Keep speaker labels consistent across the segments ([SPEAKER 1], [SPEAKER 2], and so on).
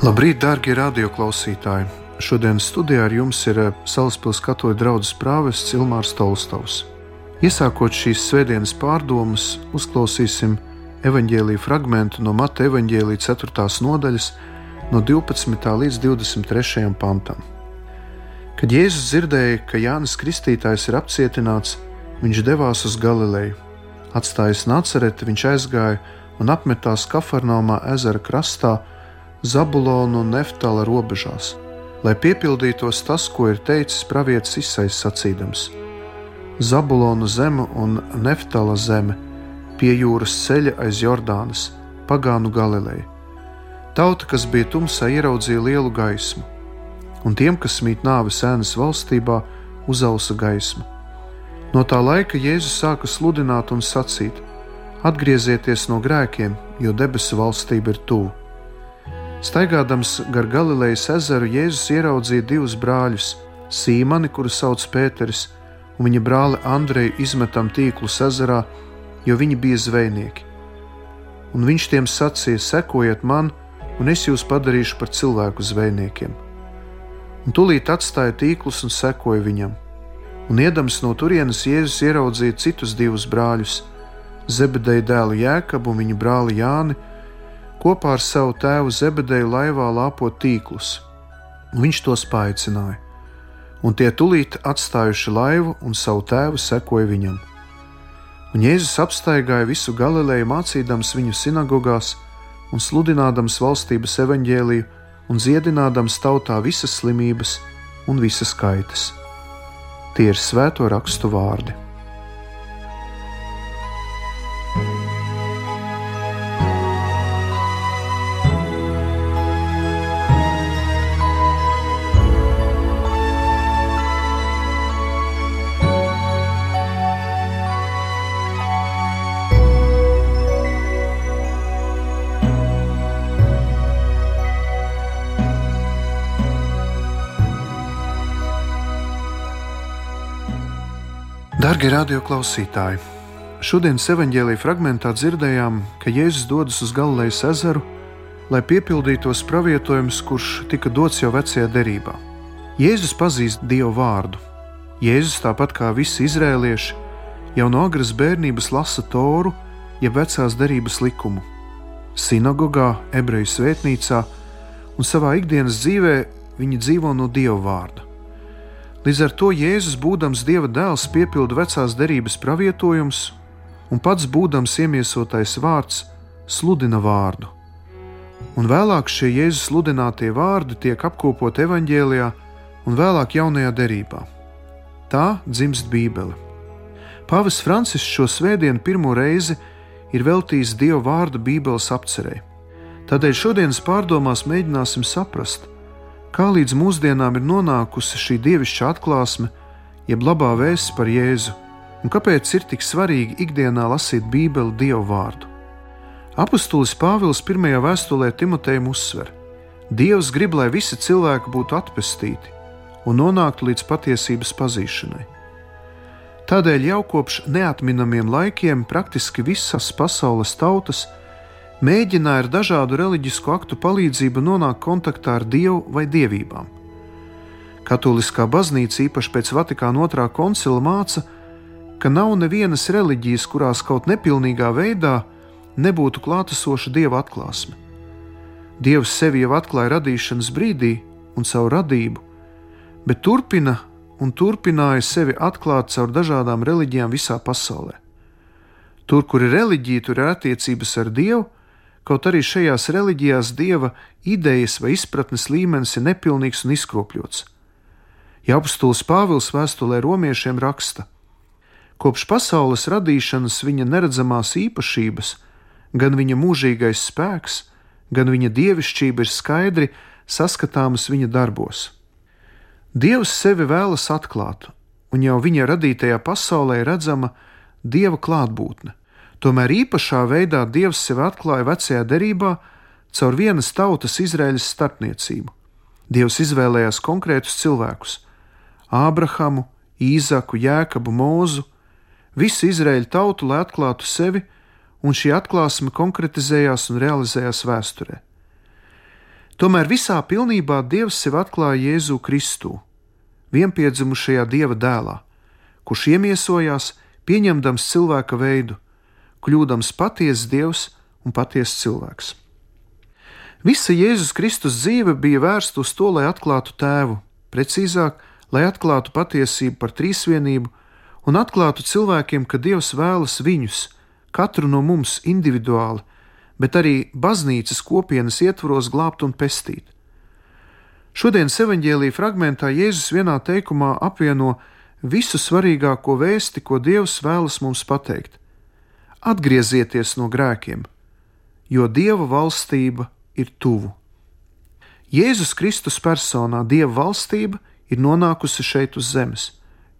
[SPEAKER 1] Labrīt, darbie radioklausītāji! Šodienas studijā ar jums ir eh, Salaspils katoļu draugs prāvests Ilmārs Tolstovs. Iesākot šīs svētdienas pārdomas, uzklausīsim evaņģēlīju fragment no Mata evaņģēlīja 4. nodaļas, no 12. līdz 23. pantam. Kad Jēzus dzirdēja, ka Jānis Kristītājs ir apcietināts, viņš devās uz Galileju. Atstājis Nacereti, viņš aizgāja un apmetās Kafarnaumā ezera krastā, Zabulonu un Neftāla robežās lai piepildītos tas, ko ir teicis pravietis izsais sacīdams: Zabulonu zeme un Neftala zeme pie jūras ceļa aiz Jordānas, pagānu Galileju. Tauta, kas bija tumsā, ieraudzīja lielu gaismu, un tiem, kas mīt nāves ēnas valstībā, uzausa gaisma. No tā laika Jēzus sāka sludināt un sacīt: Atgriezieties no grēkiem, jo debesu valstība ir tuvu. Staigādams gar Galilejas ezeru, Jēzus ieraudzīja divus brāļus - Sīmani, kuru sauc Pēteris, un viņa brāli Andreju izmetam tīklus ezerā, jo viņi bija zvejnieki. Un viņš tiem sacīja: Sekojiet man, un es jūs padarīšu par cilvēku zvejniekiem. Un tūlīt atstāja tīklus un sekoja viņam. Un iedams no turienes Jēzus ieraudzīja citus divus brāļus - Zebedeja dēlu Jēkabu un viņa brāli Jāni kopā ar savu tēvu Zebedeju laivā lāpot tīklus. Viņš tos paaicināja, un tie tulīt atstājuši laivu un savu tēvu sekoja viņam. Un Jēzus apstaigāja visu Galileju, mācīdams viņu sinagogās un sludinādams valstības evaņģēliju un dziedinādams tautā visas slimības un visas kaitas. Tie ir svēto rakstu vārdi. Darbie radioklausītāji! Šodienas evanģēlīja fragmentā dzirdējām, ka Jēzus dodas uz Galilejas ezeru, lai piepildītos pravietojums, kurš tika dots jau vecajā derībā. Jēzus pazīst Dievu vārdu. Jēzus, tāpat kā visi izrēlieši, jau no agras bērnības lasa Toru, jeb vecās derības likumu. Sinagogā, ebreju svētnīcā un savā ikdienas dzīvē viņi dzīvo no Dieva vārda. Līdz ar to Jēzus, būdams Dieva dēls, piepilda vecās derības pravietojumus, un pats būdams iemiesotais vārds, sludina vārdu. Un vēlāk šie Jēzus sludinātie vārdi tiek apkopoti evaņģēlijā un vēlāk jaunajā derībā. Tā dzimst Bībele. Pāvis Francis šo svētdienu pirmo reizi ir veltījis Dieva vārdu Bībeles apcerē. Tādēļ šodienas pārdomās mēģināsim saprast, Kā līdz mūsdienām ir nonākusi šī dievišķa atklāsme, jeb labā vēsts par Jēzu, un kāpēc ir tik svarīgi ikdienā lasīt Bībeli Dievu vārdu? Apostolis Pāvils pirmajā vēstulē Timotejam uzsver: Dievs grib, lai visi cilvēki būtu atpestīti un nonāktu līdz patiesības pazīšanai. Tādēļ jau kopš neatminamiem laikiem praktiski visas pasaules tautas mēģināja ar dažādu reliģisku aktu palīdzību nonākt kontaktā ar dievu vai dievībām. Katoliskā baznīca īpaši pēc Vatikāna otrā koncila māca, ka nav nevienas reliģijas, kurās kaut nepilnīgā veidā nebūtu klātesoša dieva atklāsme. Dievs sevi jau atklāja radīšanas brīdī un savu radību, bet turpina un turpināja sevi atklāt caur dažādām reliģijām visā pasaulē. Tur, kur ir reliģija, tur ir attiecības ar Dievu, Kaut arī šajās reliģijās dieva idejas vai izpratnes līmenis ir nepilnīgs un izkropļots. Ja apustulis Pāvils vēstulē romiešiem raksta, kopš pasaules radīšanas viņa neredzamās īpašības, gan viņa mūžīgais spēks, gan viņa dievišķība ir skaidri saskatāmas viņa darbos. Dievs sevi vēlas atklāt, un jau viņa radītajā pasaulē redzama dieva klātbūtne. Tomēr īpašā veidā Dievs sevi atklāja vecajā derībā caur vienas tautas Izraēlas starpniecību. Dievs izvēlējās konkrētus cilvēkus - Ābrahamu, Īzaku, Jēkabu, Mūzu, visu Izraēļu tautu, lai atklātu sevi, un šī atklāsme konkretizējās un realizējās vēsturē. Tomēr visā pilnībā Dievs sev atklāja Jēzu Kristu, vienpiedzimušajā Dieva dēlā, kurš iemiesojās, pieņemdams cilvēka veidu, kļūdams patiesa Dievs un patiesa cilvēks. Visa Jēzus Kristus dzīve bija vērsta uz to, lai atklātu tēvu, precīzāk, lai atklātu patiesību par trīsvienību un atklātu cilvēkiem, ka Dievs vēlas viņus, katru no mums individuāli, bet arī baznīcas kopienas ietvaros glābt un pestīt. Šodienas evanģēlīja fragmentā Jēzus vienā teikumā apvieno visu svarīgāko vēsti, ko Dievs vēlas mums pateikt. Atgriezieties no grēkiem, jo Dieva valstība ir tuvu. Jēzus Kristus personā Dieva valstība ir nonākusi šeit uz zemes.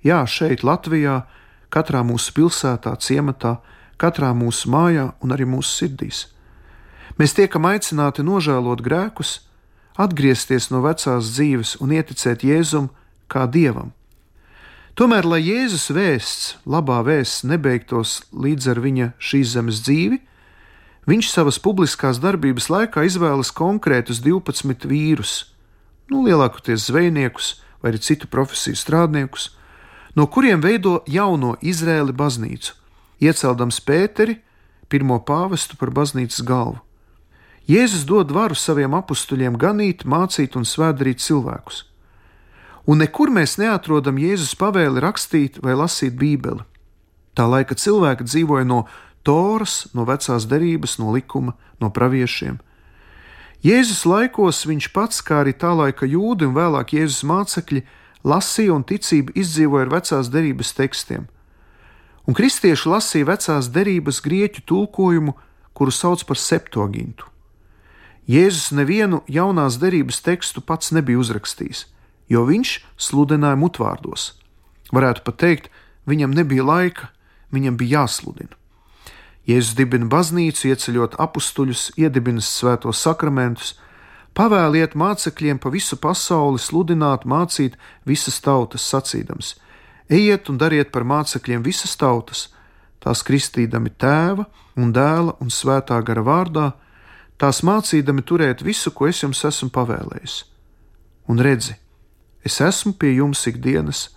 [SPEAKER 1] Jā, šeit, Latvijā, katrā mūsu pilsētā, ciematā, katrā mūsu mājā un arī mūsu sirdīs. Mēs tiekam aicināti nožēlot grēkus, atgriezties no vecās dzīves un ieticēt Jēzum kā Dievam. Tomēr, lai Jēzus vēsts, labā vēsts, nebeigtos līdz ar viņa šīs zemes dzīvi, Viņš savas publiskās darbības laikā izvēlas konkrētus 12 vīrus, nu, lielākoties zvejniekus vai arī citu profesiju strādniekus, no kuriem veido jauno Izrēli baznīcu, ieceldams Pēteri, pirmo pāvestu par baznīcas galvu. Jēzus dod varu saviem apstuļiem ganīt, mācīt un svētdarīt cilvēkus. Un nekur mēs neatrodam Jēzus pavēli rakstīt vai lasīt Bībeli. Tā laika cilvēki dzīvoja no Toras, no vecās derības, no likuma, no praviešiem. Jēzus laikos viņš pats, kā arī tā laika jūdi un vēlāk Jēzus mācekļi, lasīja un ticību izdzīvoja ar vecās derības tekstiem. Un kristieši lasīja vecās derības grieķu tulkojumu, kuru sauc par septogintu. Jēzus nevienu jaunās derības tekstu pats nebija uzrakstījis, jo viņš sludināja mutvārdos. Varētu pat teikt, viņam nebija laika, viņam bija jāsludina. Jēzus dibina baznīcu, ieceļot apstuļus, iedibina svētos sakramentus, pavēliet mācekļiem pa visu pasauli sludināt, mācīt visas tautas sacīdams: Ejiet un dariet par mācekļiem visas tautas, tās kristīdami tēva un dēla un svētā gara vārdā, tās mācīdami turēt visu, ko es jums esmu pavēlējis. Un redzi, es esmu pie jums ikdienas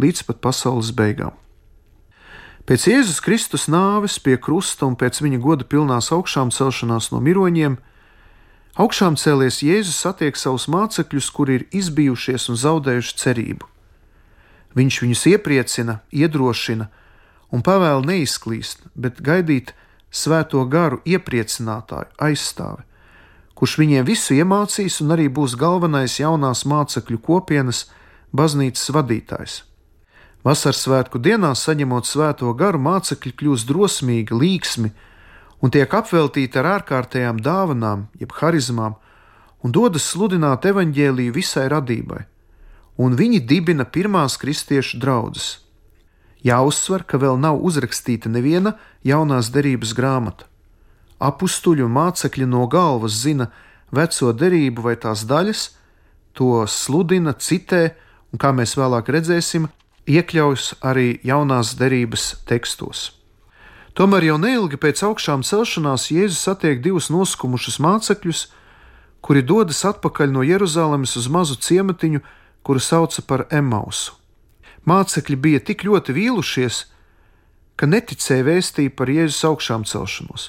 [SPEAKER 1] līdz pat pasaules beigām. Pēc Jēzus Kristus nāves pie krusta un pēc viņa goda pilnās augšām celšanās no miroņiem, augšām cēlies Jēzus satiek savus mācekļus, kuri ir izbijušies un zaudējuši cerību. Viņš viņus iepriecina, iedrošina un pavēla neizklīst, bet gaidīt svēto garu iepriecinātāju, aizstāvi, kurš viņiem visu iemācīs un arī būs galvenais jaunās mācekļu kopienas baznīcas vadītājs. Vasaras svētku dienā, saņemot svēto garu, mācekļi kļūst drosmīgi, līksmi un tiek apveltīti ar ārkārtējām dāvanām, jeb harizmām, un dodas sludināt evaņģēlīju visai radībai, un viņi dibina pirmās kristiešu draudzes. Jāuzsver, ka vēl nav uzrakstīta neviena jaunās derības grāmata. Apustuļu mācekļi no galvas zina veco derību vai tās daļas, to sludina, citē, un kā mēs vēlāk redzēsim, iekļaujas arī jaunās derības tekstos. Tomēr jau neilgi pēc augšām celšanās Jēzus satiek divus noskumušus mācekļus, kuri dodas atpakaļ no Jeruzalemes uz mazu ciematiņu, kuru sauca par Emausu. Mācekļi bija tik ļoti vīlušies, ka neticēja vēstī par Jēzus augšām celšanos,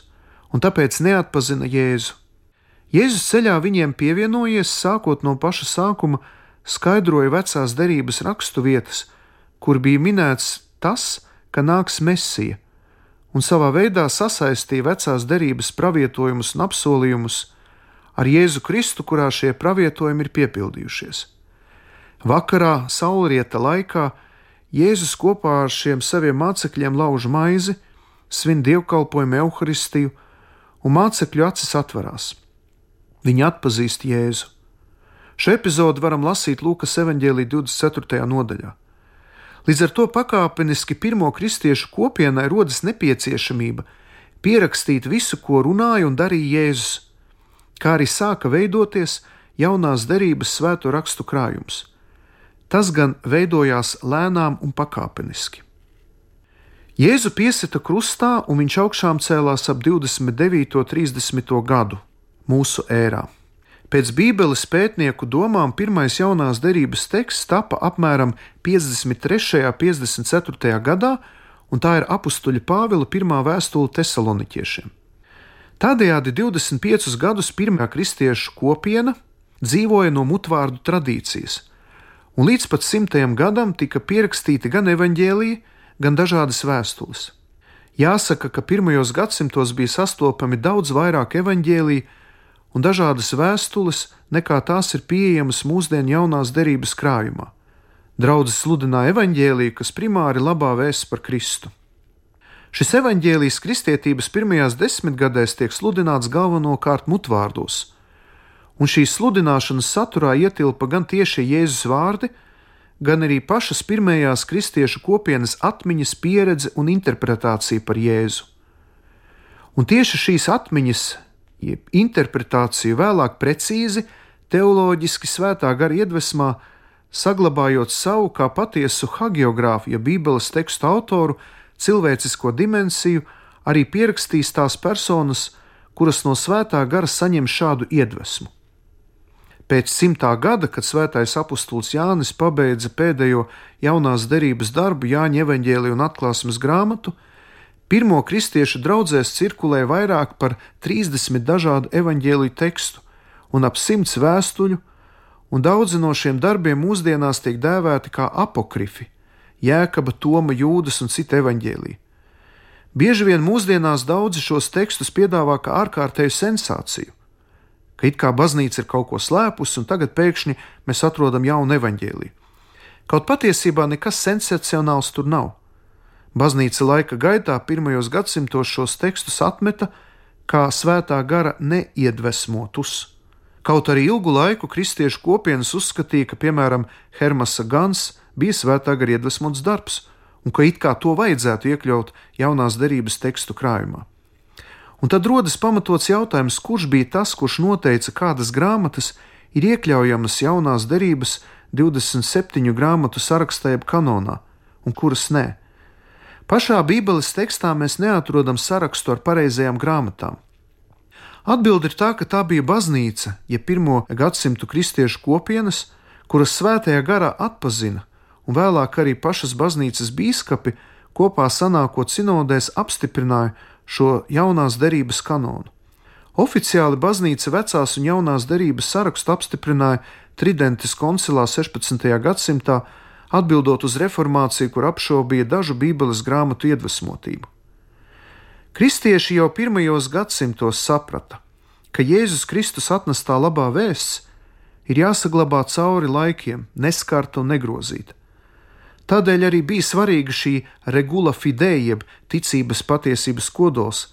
[SPEAKER 1] un tāpēc neatpazina Jēzu. Jēzus ceļā viņiem pievienojies, sākot no paša sākuma, skaidroja vecās derības rakstu vietas, kur bija minēts tas, ka nāks Mesija, un savā veidā sasaistīja vecās derības pravietojumus un apsolījumus ar Jēzu Kristu, kurā šie pravietojumi ir piepildījušies. Vakarā, saulrieta laikā, Jēzus kopā ar šiem saviem mācekļiem lauž maizi, svin dievkalpojumu evaharistiju, un mācekļu acis atverās. Viņi atpazīst Jēzu. Šo epizodu varam lasīt Lūkas evanģēlī 24. nodaļā. Līdz ar to pakāpeniski pirmo kristiešu kopienai rodas nepieciešamība pierakstīt visu, ko runāja un darīja Jēzus, kā arī sāka veidoties jaunās derības svēto rakstu krājums. Tas gan veidojās lēnām un pakāpeniski. Jēzu piesita krustā, un viņš augšām cēlās ap 29. un 30. gadu mūsu ērā. Pēc Bībeles pētnieku domām pirmais jaunās derības teksts tapa apmēram 53. un 54. gadā, un tā ir apakstuļa Pāvila pirmā vēstule Tesaloniķiešiem. Tādējādi 25 gadus pirmā kristiešu kopiena dzīvoja no mutvārdu tradīcijas, un līdz pat simtajam gadam tika pierakstīti gan evaņģēlīji, gan dažādas vēstules. Jāsaka, ka pirmajos gadsimtos bija sastopami daudz vairāk evaņģēlīju un dažādas vēstules, nekā tās ir pieejamas mūsdienu jaunās derības krājumā. Draudzes sludināja evaņģēlīju, kas primāri labā vēsts par Kristu. Šis evaņģēlijs kristietības pirmajās desmitgadēs tiek sludināts galvenokārt mutvārdos, un šīs sludināšanas saturā ietilpa gan tieši Jēzus vārdi, gan arī pašas pirmajās kristiešu kopienas atmiņas pieredze un interpretācija par Jēzu. Un tieši šīs atmiņas, jeb interpretācija vēlāk precīzi, teoloģiski svētā gara iedvesmā, saglabājot savu kā patiesu hagiogrāfu, ja Bībeles tekstu autoru, cilvēcisko dimensiju, arī pierakstīs tās personas, kuras no svētā gara saņem šādu iedvesmu. Pēc simtā gada, kad svētais apustulis Jānis pabeidza pēdējo jaunās derības darbu, Jāņa evaņģēliju un atklāsmes grāmatu, pirmo kristiešu draugzēs cirkulē vairāk par 30 dažādu evaņģēliju tekstu un ap simts vēstuļu, un daudzi no šiem darbiem mūsdienās tiek dēvēti kā apokrifi, Jēkaba, Toma, Jūdas un citu evaņģēliju. Bieži vien mūsdienās daudzi šos tekstus piedāvā kā ārkārtēju sensāciju ka it kā baznīca ir kaut ko slēpusi, un tagad pēkšņi mēs atrodam jaunu evaņģēliju. Kaut patiesībā nekas sensacionāls tur nav. Baznīca laika gaitā pirmajos gadsimtos šos tekstus atmeta kā svētā gara neiedvesmotus. Kaut arī ilgu laiku kristiešu kopienas uzskatīja, ka, piemēram, Hermasa Gans bija svētā gara iedvesmots darbs, un ka it kā to vajadzētu iekļaut jaunās derības tekstu krājumā. Un tad rodas pamatots jautājums, kurš bija tas, kurš noteica, kādas grāmatas ir iekļaujamas jaunās derības 27 grāmatu sarakstā jeb kanonā, un kuras nē. Pašā Bībeles tekstā mēs neatrodam sarakstu ar pareizajām grāmatām. Atbilde ir tā, ka tā bija baznīca, ja pirmo gadsimtu kristiešu kopienas, kuras svētajā garā atpazina, un vēlāk arī pašas baznīcas biskupi kopā sanākot sinodēs apstiprināja, šo jaunās derības kanonu. Oficiāli baznīca vecās un jaunās derības sarakstu apstiprināja Tridentes koncilā 16. gadsimtā, atbildot uz reformāciju, kur apšaubīja dažu Bībeles grāmatu iedvesmotību. Kristieši jau pirmajos gadsimtos saprata, ka Jēzus Kristus atnestā labā vēsts ir jāsaglabā cauri laikiem, neskarta un negrozīta. Tādēļ arī bija svarīga šī regula fidei, jeb ticības patiesības kodols,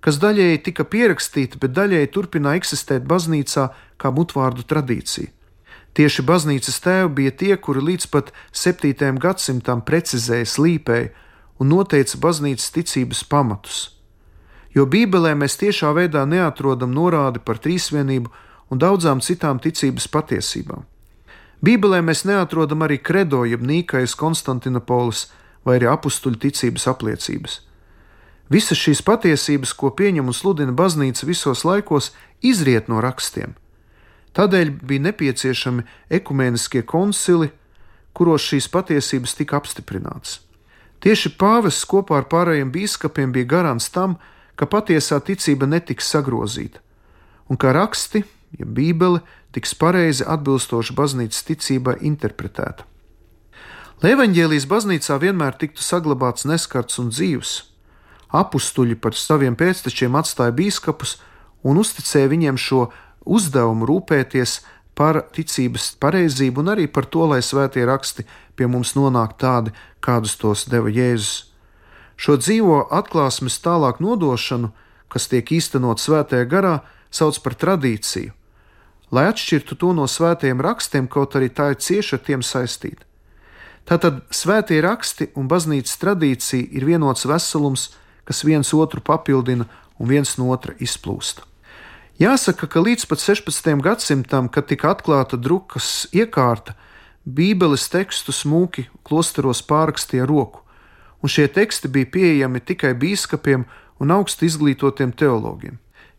[SPEAKER 1] kas daļēji tika pierakstīta, bet daļēji turpināja eksistēt baznīcā kā mutvārdu tradīcija. Tieši baznīcas tēvi bija tie, kuri līdz pat 7. gadsimtam precizēja, slīpēja un noteica baznīcas ticības pamatus. Jo Bībelē mēs tiešā veidā neatrodam norādi par trīsvienību un daudzām citām ticības patiesībām. Bībelē mēs neatrodam arī kredo, jeb nīkais Konstantinopolis vai arī apstuļu ticības apliecības. Visas šīs patiesības, ko pieņem un sludina baznīca visos laikos, izriet no rakstiem. Tādēļ bija nepieciešami ekumeniskie koncili, kuros šīs patiesības tika apstiprinātas. Tieši pāvests kopā ar pārējiem biskupiem bija garants tam, ka patiesā ticība netiks sagrozīta, un ka raksti, ja Bībele, tiks pareizi atbilstoši baznīcas ticībai interpretēta. Lai evaņģēlijas baznīcā vienmēr tiktu saglabāts neskarts un dzīves, apstuļi par saviem pēctečiem atstāja biskupus un uzticēja viņiem šo uzdevumu rūpēties par ticības pareizību un arī par to, lai svētie raksti pie mums nonāk tādi, kādus tos deva Jēzus. Šo dzīvo atklāsmes tālāk nodošanu, kas tiek īstenot svētajā garā, sauc par tradīciju, lai atšķirtu to no svētajiem rakstiem, kaut arī tā ir cieši ar tiem saistīta. Tātad svētie raksti un baznīcas tradīcija ir vienots veselums, kas viens otru papildina un viens no otra izplūst. Jāsaka, ka līdz pat 16. gadsimtam, kad tika atklāta drukas iekārta, Bībeles tekstu smūki klosteros pārrakstīja roku, un šie teksti bija pieejami tikai biskupiem un augstu izglītotiem teologiem.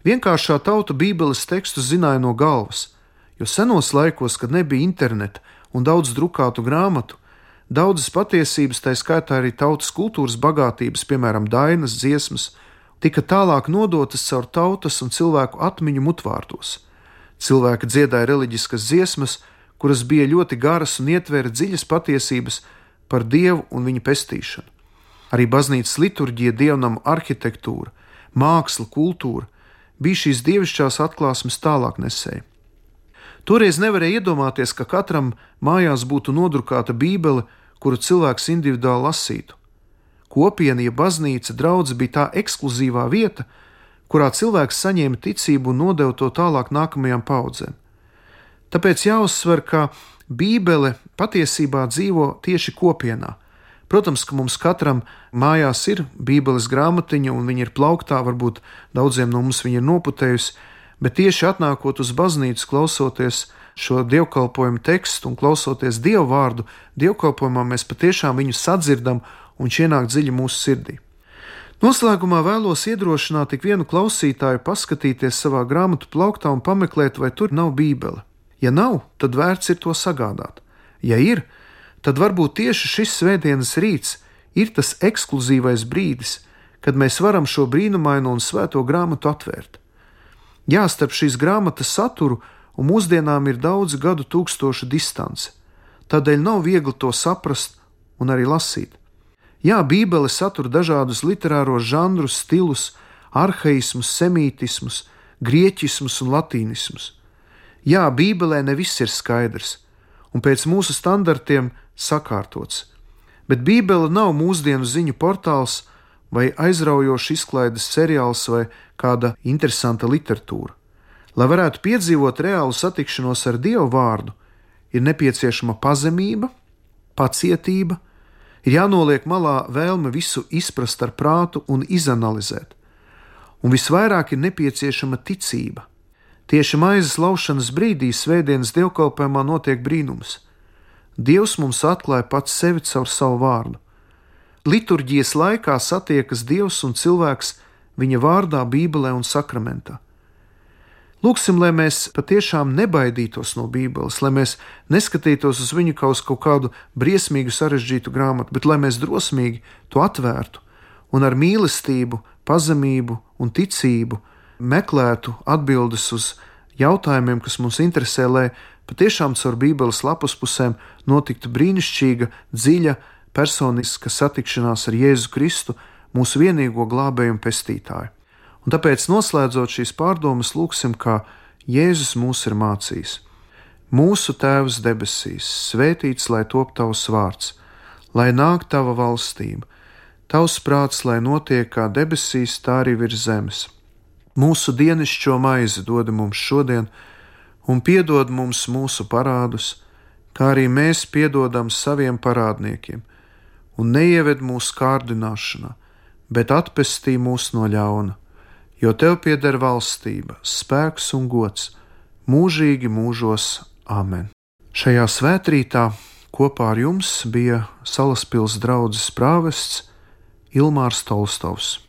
[SPEAKER 1] Vienkāršā tauta Bībeles tekstu zināja no galvas, jo senos laikos, kad nebija interneta un daudz drukātu grāmatu, daudzas patiesības, tā skaitā arī tautas kultūras bagātības, piemēram, dainas, dziesmas, tika tālāk nodotas caur tautas un cilvēku atmiņu mutvārdos. Cilvēki dziedāja reliģiskas dziesmas, kuras bija ļoti garas un ietvēra dziļas patiesības par dievu un viņa pestīšanu. Arī baznīcas liturģija, dievnam arhitektūra, māksla, kultūra bija šīs dievišķās atklāsmes tālāk nesēja. Toreiz nevarēja iedomāties, ka katram mājās būtu nodrukāta Bībele, kuru cilvēks individuāli lasītu. Kopiena, ja baznīca, draugs bija tā ekskluzīvā vieta, kurā cilvēks saņēma ticību un nodeva to tālāk nākamajām paudzēm. Tāpēc jāuzsver, ka Bībele patiesībā dzīvo tieši kopienā. Protams, ka mums katram mājās ir Bībeles grāmatiņa, un viņa ir plauktā, varbūt daudziem no mums viņa ir noputējusi, bet tieši atnākot uz baznīcu, klausoties šo dievkalpojumu tekstu un klausoties dievu vārdu, dievkalpojumā mēs patiešām viņu sadzirdam un ienāk dziļi mūsu sirdī. Noslēgumā vēlos iedrošināt ik vienu klausītāju paskatīties savā grāmatu plauktā un pameklēt, vai tur nav bībele. Ja nav, tad vērts ir to sagādāt. Ja ir, tad varbūt tieši šis svētdienas rīts ir tas ekskluzīvais brīdis, kad mēs varam šo brīnumaino un svēto grāmatu atvērt. Jā, starp šīs grāmatas saturu un mūsdienām ir daudz gadu tūkstošu distance, tādēļ nav viegli to saprast un arī lasīt. Jā, Bībele satur dažādus literāros žanrus, stilus, arhaismus, semītismus, grieķismus un latīnismus. Jā, Bībelē ne viss ir skaidrs un pēc mūsu standartiem sakārtots, bet Bībele nav mūsdienu ziņu portāls, vai aizraujošs izklaides seriāls vai kāda interesanta literatūra. Lai varētu piedzīvot reālu satikšanos ar Dievu vārdu, ir nepieciešama pazemība, pacietība, ir jānoliek malā vēlme visu izprast ar prātu un izanalizēt, un visvairāk ir nepieciešama ticība. Tieši maizes laušanas brīdī svētdienas dievkalpojumā notiek brīnums. Dievs mums atklāja pats sevi caur savu vārdu. Liturģijas laikā satiekas Dievs un cilvēks viņa vārdā, Bībelē un sakramentā. Lūksim, lai mēs patiešām nebaidītos no Bībeles, lai mēs neskatītos uz viņu kā uz kaut kādu briesmīgu, sarežģītu grāmatu, bet lai mēs drosmīgi to atvērtu un ar mīlestību, pazemību un ticību meklētu atbildes uz jautājumiem, kas mums interesē, lai patiešām caur Bībeles lapus pusēm notiktu brīnišķīga, dziļa, personiska satikšanās ar Jēzu Kristu, mūsu vienīgo glābēju un pestītāju. Un tāpēc, noslēdzot šīs pārdomas, lūgsim, kā Jēzus mūs ir mācījis. Mūsu Tēvs debesīs, svētīts lai top tavs vārds, lai nāk tava valstība, tavs prāts, lai notiek kā debesīs, tā arī virs zemes. Mūsu dienascho maizi dod mums šodien, un piedod mums mūsu parādus, kā arī mēs piedodam saviem parādniekiem un neieved mūsu kārdināšanā, bet atpestī mūs no ļauna, jo tev pieder valstība, spēks un gods mūžīgi mūžos. Amen! Šajā svētkrītā kopā ar jums bija Salaspils draugs prāvests Ilmārs Tolstovs.